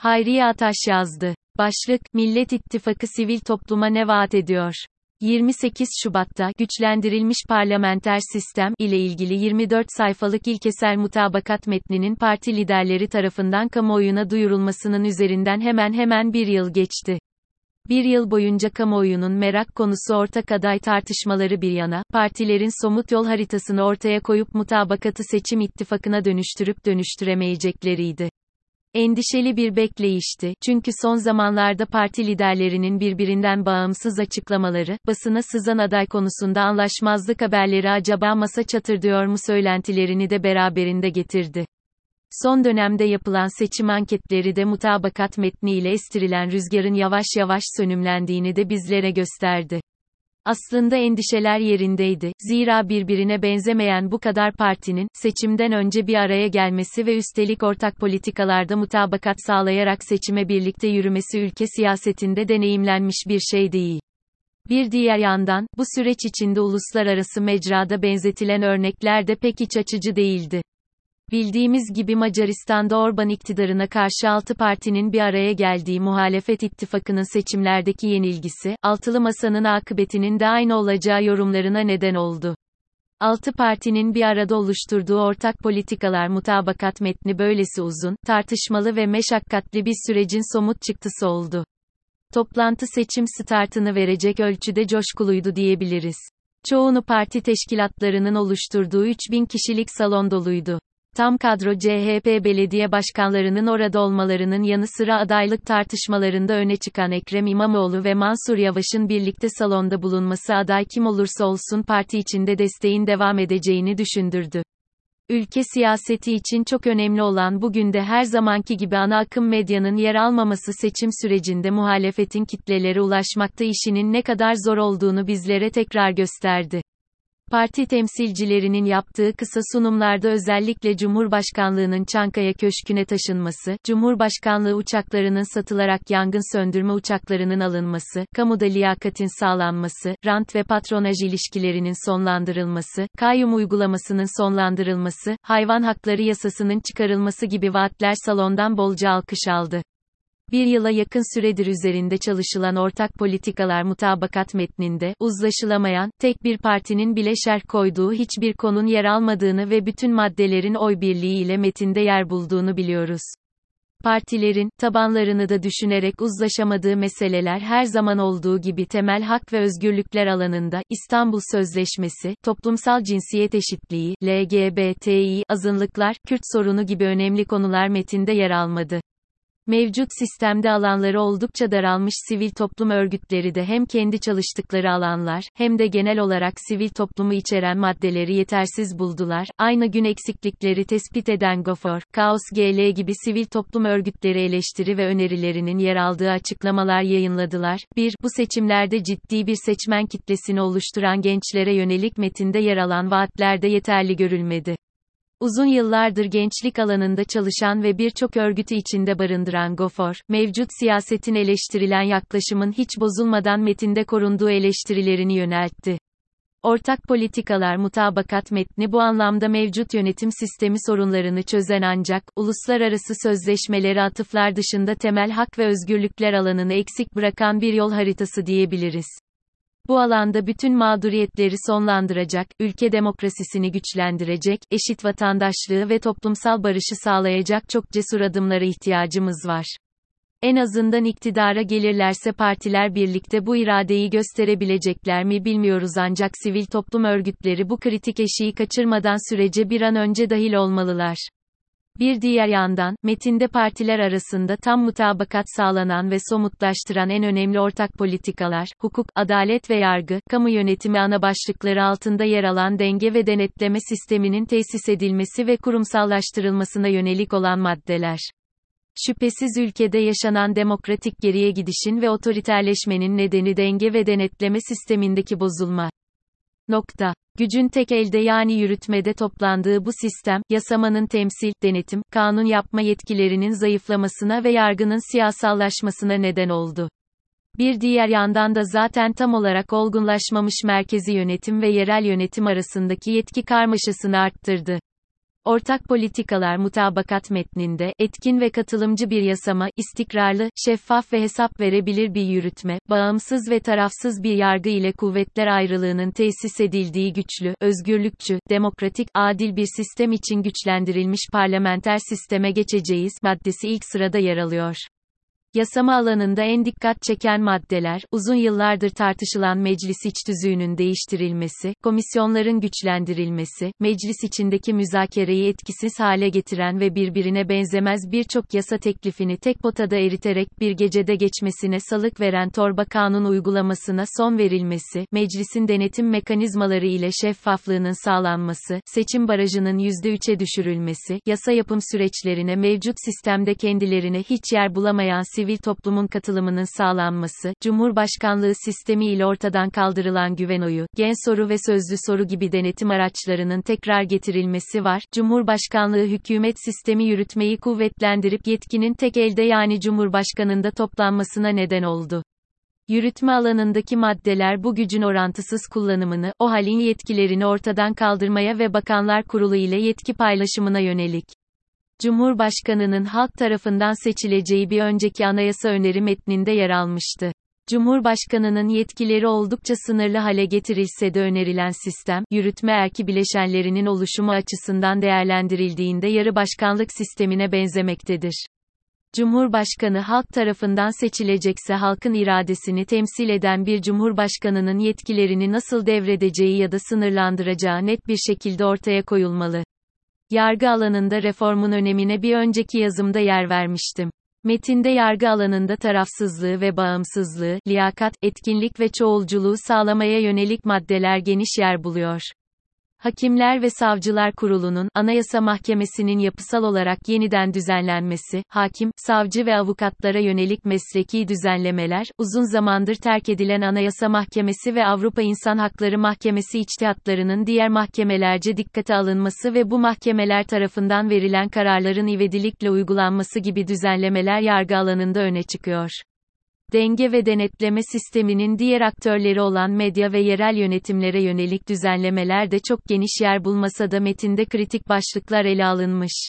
Hayriye Ataş yazdı. Başlık, Millet İttifakı sivil topluma ne vaat ediyor? 28 Şubat'ta, güçlendirilmiş parlamenter sistem ile ilgili 24 sayfalık ilkesel mutabakat metninin parti liderleri tarafından kamuoyuna duyurulmasının üzerinden hemen hemen bir yıl geçti. Bir yıl boyunca kamuoyunun merak konusu ortak aday tartışmaları bir yana, partilerin somut yol haritasını ortaya koyup mutabakatı seçim ittifakına dönüştürüp dönüştüremeyecekleriydi. Endişeli bir bekleyişti, çünkü son zamanlarda parti liderlerinin birbirinden bağımsız açıklamaları, basına sızan aday konusunda anlaşmazlık haberleri acaba masa çatırdıyor mu söylentilerini de beraberinde getirdi. Son dönemde yapılan seçim anketleri de mutabakat metniyle estirilen rüzgarın yavaş yavaş sönümlendiğini de bizlere gösterdi. Aslında endişeler yerindeydi. Zira birbirine benzemeyen bu kadar partinin, seçimden önce bir araya gelmesi ve üstelik ortak politikalarda mutabakat sağlayarak seçime birlikte yürümesi ülke siyasetinde deneyimlenmiş bir şey değil. Bir diğer yandan, bu süreç içinde uluslararası mecrada benzetilen örnekler de pek iç açıcı değildi. Bildiğimiz gibi Macaristan'da Orban iktidarına karşı altı partinin bir araya geldiği muhalefet ittifakının seçimlerdeki yenilgisi, altılı masanın akıbetinin de aynı olacağı yorumlarına neden oldu. Altı partinin bir arada oluşturduğu ortak politikalar mutabakat metni böylesi uzun, tartışmalı ve meşakkatli bir sürecin somut çıktısı oldu. Toplantı seçim startını verecek ölçüde coşkuluydu diyebiliriz. Çoğunu parti teşkilatlarının oluşturduğu 3000 kişilik salon doluydu. Tam kadro CHP belediye başkanlarının orada olmalarının yanı sıra adaylık tartışmalarında öne çıkan Ekrem İmamoğlu ve Mansur Yavaş'ın birlikte salonda bulunması aday kim olursa olsun parti içinde desteğin devam edeceğini düşündürdü. Ülke siyaseti için çok önemli olan bugün de her zamanki gibi ana akım medyanın yer almaması seçim sürecinde muhalefetin kitlelere ulaşmakta işinin ne kadar zor olduğunu bizlere tekrar gösterdi. Parti temsilcilerinin yaptığı kısa sunumlarda özellikle Cumhurbaşkanlığının Çankaya Köşkü'ne taşınması, Cumhurbaşkanlığı uçaklarının satılarak yangın söndürme uçaklarının alınması, kamuda liyakatin sağlanması, rant ve patronaj ilişkilerinin sonlandırılması, kayyum uygulamasının sonlandırılması, hayvan hakları yasasının çıkarılması gibi vaatler salondan bolca alkış aldı. Bir yıla yakın süredir üzerinde çalışılan ortak politikalar mutabakat metninde, uzlaşılamayan, tek bir partinin bile şerh koyduğu hiçbir konun yer almadığını ve bütün maddelerin oy birliği ile metinde yer bulduğunu biliyoruz. Partilerin, tabanlarını da düşünerek uzlaşamadığı meseleler her zaman olduğu gibi temel hak ve özgürlükler alanında, İstanbul Sözleşmesi, toplumsal cinsiyet eşitliği, LGBTİ, azınlıklar, Kürt sorunu gibi önemli konular metinde yer almadı. Mevcut sistemde alanları oldukça daralmış sivil toplum örgütleri de hem kendi çalıştıkları alanlar, hem de genel olarak sivil toplumu içeren maddeleri yetersiz buldular. Aynı gün eksiklikleri tespit eden GOFOR, Kaos GL gibi sivil toplum örgütleri eleştiri ve önerilerinin yer aldığı açıklamalar yayınladılar. 1. Bu seçimlerde ciddi bir seçmen kitlesini oluşturan gençlere yönelik metinde yer alan vaatler de yeterli görülmedi. Uzun yıllardır gençlik alanında çalışan ve birçok örgütü içinde barındıran GOFOR, mevcut siyasetin eleştirilen yaklaşımın hiç bozulmadan metinde korunduğu eleştirilerini yöneltti. Ortak politikalar mutabakat metni bu anlamda mevcut yönetim sistemi sorunlarını çözen ancak, uluslararası sözleşmeleri atıflar dışında temel hak ve özgürlükler alanını eksik bırakan bir yol haritası diyebiliriz. Bu alanda bütün mağduriyetleri sonlandıracak, ülke demokrasisini güçlendirecek, eşit vatandaşlığı ve toplumsal barışı sağlayacak çok cesur adımlara ihtiyacımız var. En azından iktidara gelirlerse partiler birlikte bu iradeyi gösterebilecekler mi bilmiyoruz ancak sivil toplum örgütleri bu kritik eşiği kaçırmadan sürece bir an önce dahil olmalılar. Bir diğer yandan, metinde partiler arasında tam mutabakat sağlanan ve somutlaştıran en önemli ortak politikalar, hukuk, adalet ve yargı, kamu yönetimi ana başlıkları altında yer alan denge ve denetleme sisteminin tesis edilmesi ve kurumsallaştırılmasına yönelik olan maddeler. Şüphesiz ülkede yaşanan demokratik geriye gidişin ve otoriterleşmenin nedeni denge ve denetleme sistemindeki bozulma. Nokta. Gücün tek elde yani yürütmede toplandığı bu sistem, yasamanın temsil, denetim, kanun yapma yetkilerinin zayıflamasına ve yargının siyasallaşmasına neden oldu. Bir diğer yandan da zaten tam olarak olgunlaşmamış merkezi yönetim ve yerel yönetim arasındaki yetki karmaşasını arttırdı. Ortak politikalar mutabakat metninde, etkin ve katılımcı bir yasama, istikrarlı, şeffaf ve hesap verebilir bir yürütme, bağımsız ve tarafsız bir yargı ile kuvvetler ayrılığının tesis edildiği güçlü, özgürlükçü, demokratik, adil bir sistem için güçlendirilmiş parlamenter sisteme geçeceğiz, maddesi ilk sırada yer alıyor. Yasama alanında en dikkat çeken maddeler, uzun yıllardır tartışılan meclis iç tüzüğünün değiştirilmesi, komisyonların güçlendirilmesi, meclis içindeki müzakereyi etkisiz hale getiren ve birbirine benzemez birçok yasa teklifini tek potada eriterek bir gecede geçmesine salık veren torba kanun uygulamasına son verilmesi, meclisin denetim mekanizmaları ile şeffaflığının sağlanması, seçim barajının %3'e düşürülmesi, yasa yapım süreçlerine mevcut sistemde kendilerine hiç yer bulamayan sivil toplumun katılımının sağlanması, Cumhurbaşkanlığı sistemi ile ortadan kaldırılan güven oyu, gen soru ve sözlü soru gibi denetim araçlarının tekrar getirilmesi var. Cumhurbaşkanlığı hükümet sistemi yürütmeyi kuvvetlendirip yetkinin tek elde yani Cumhurbaşkanında toplanmasına neden oldu. Yürütme alanındaki maddeler bu gücün orantısız kullanımını, o halin yetkilerini ortadan kaldırmaya ve Bakanlar Kurulu ile yetki paylaşımına yönelik. Cumhurbaşkanının halk tarafından seçileceği bir önceki anayasa öneri metninde yer almıştı. Cumhurbaşkanının yetkileri oldukça sınırlı hale getirilse de önerilen sistem, yürütme erki bileşenlerinin oluşumu açısından değerlendirildiğinde yarı başkanlık sistemine benzemektedir. Cumhurbaşkanı halk tarafından seçilecekse halkın iradesini temsil eden bir cumhurbaşkanının yetkilerini nasıl devredeceği ya da sınırlandıracağı net bir şekilde ortaya koyulmalı. Yargı alanında reformun önemine bir önceki yazımda yer vermiştim. Metinde yargı alanında tarafsızlığı ve bağımsızlığı, liyakat, etkinlik ve çoğulculuğu sağlamaya yönelik maddeler geniş yer buluyor. Hakimler ve Savcılar Kurulu'nun, Anayasa Mahkemesi'nin yapısal olarak yeniden düzenlenmesi, hakim, savcı ve avukatlara yönelik mesleki düzenlemeler, uzun zamandır terk edilen Anayasa Mahkemesi ve Avrupa İnsan Hakları Mahkemesi içtihatlarının diğer mahkemelerce dikkate alınması ve bu mahkemeler tarafından verilen kararların ivedilikle uygulanması gibi düzenlemeler yargı alanında öne çıkıyor denge ve denetleme sisteminin diğer aktörleri olan medya ve yerel yönetimlere yönelik düzenlemeler de çok geniş yer bulmasa da metinde kritik başlıklar ele alınmış.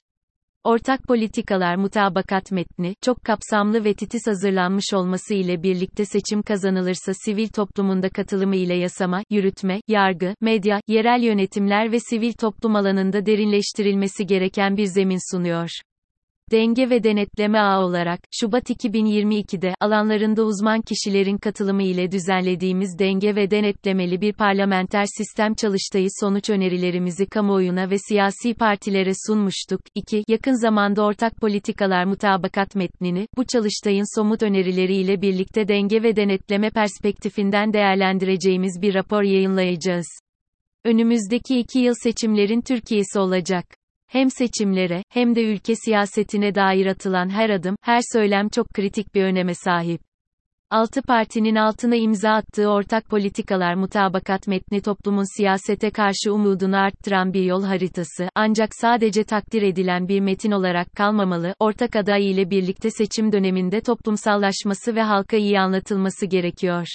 Ortak politikalar mutabakat metni, çok kapsamlı ve titiz hazırlanmış olması ile birlikte seçim kazanılırsa sivil toplumunda katılımı ile yasama, yürütme, yargı, medya, yerel yönetimler ve sivil toplum alanında derinleştirilmesi gereken bir zemin sunuyor. Denge ve Denetleme Ağı olarak, Şubat 2022'de, alanlarında uzman kişilerin katılımı ile düzenlediğimiz denge ve denetlemeli bir parlamenter sistem çalıştayı sonuç önerilerimizi kamuoyuna ve siyasi partilere sunmuştuk. 2. Yakın zamanda ortak politikalar mutabakat metnini, bu çalıştayın somut önerileriyle birlikte denge ve denetleme perspektifinden değerlendireceğimiz bir rapor yayınlayacağız. Önümüzdeki iki yıl seçimlerin Türkiye'si olacak. Hem seçimlere, hem de ülke siyasetine dair atılan her adım, her söylem çok kritik bir öneme sahip. Altı partinin altına imza attığı ortak politikalar mutabakat metni toplumun siyasete karşı umudunu arttıran bir yol haritası, ancak sadece takdir edilen bir metin olarak kalmamalı, ortak aday ile birlikte seçim döneminde toplumsallaşması ve halka iyi anlatılması gerekiyor.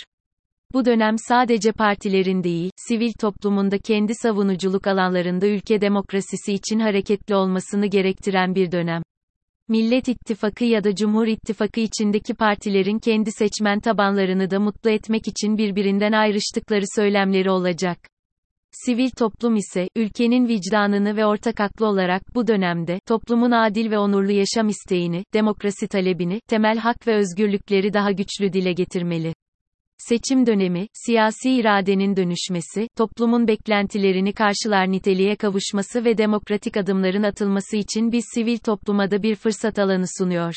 Bu dönem sadece partilerin değil, sivil toplumunda kendi savunuculuk alanlarında ülke demokrasisi için hareketli olmasını gerektiren bir dönem. Millet İttifakı ya da Cumhur İttifakı içindeki partilerin kendi seçmen tabanlarını da mutlu etmek için birbirinden ayrıştıkları söylemleri olacak. Sivil toplum ise, ülkenin vicdanını ve ortak aklı olarak bu dönemde, toplumun adil ve onurlu yaşam isteğini, demokrasi talebini, temel hak ve özgürlükleri daha güçlü dile getirmeli. Seçim dönemi, siyasi iradenin dönüşmesi, toplumun beklentilerini karşılar niteliğe kavuşması ve demokratik adımların atılması için biz sivil topluma da bir fırsat alanı sunuyor.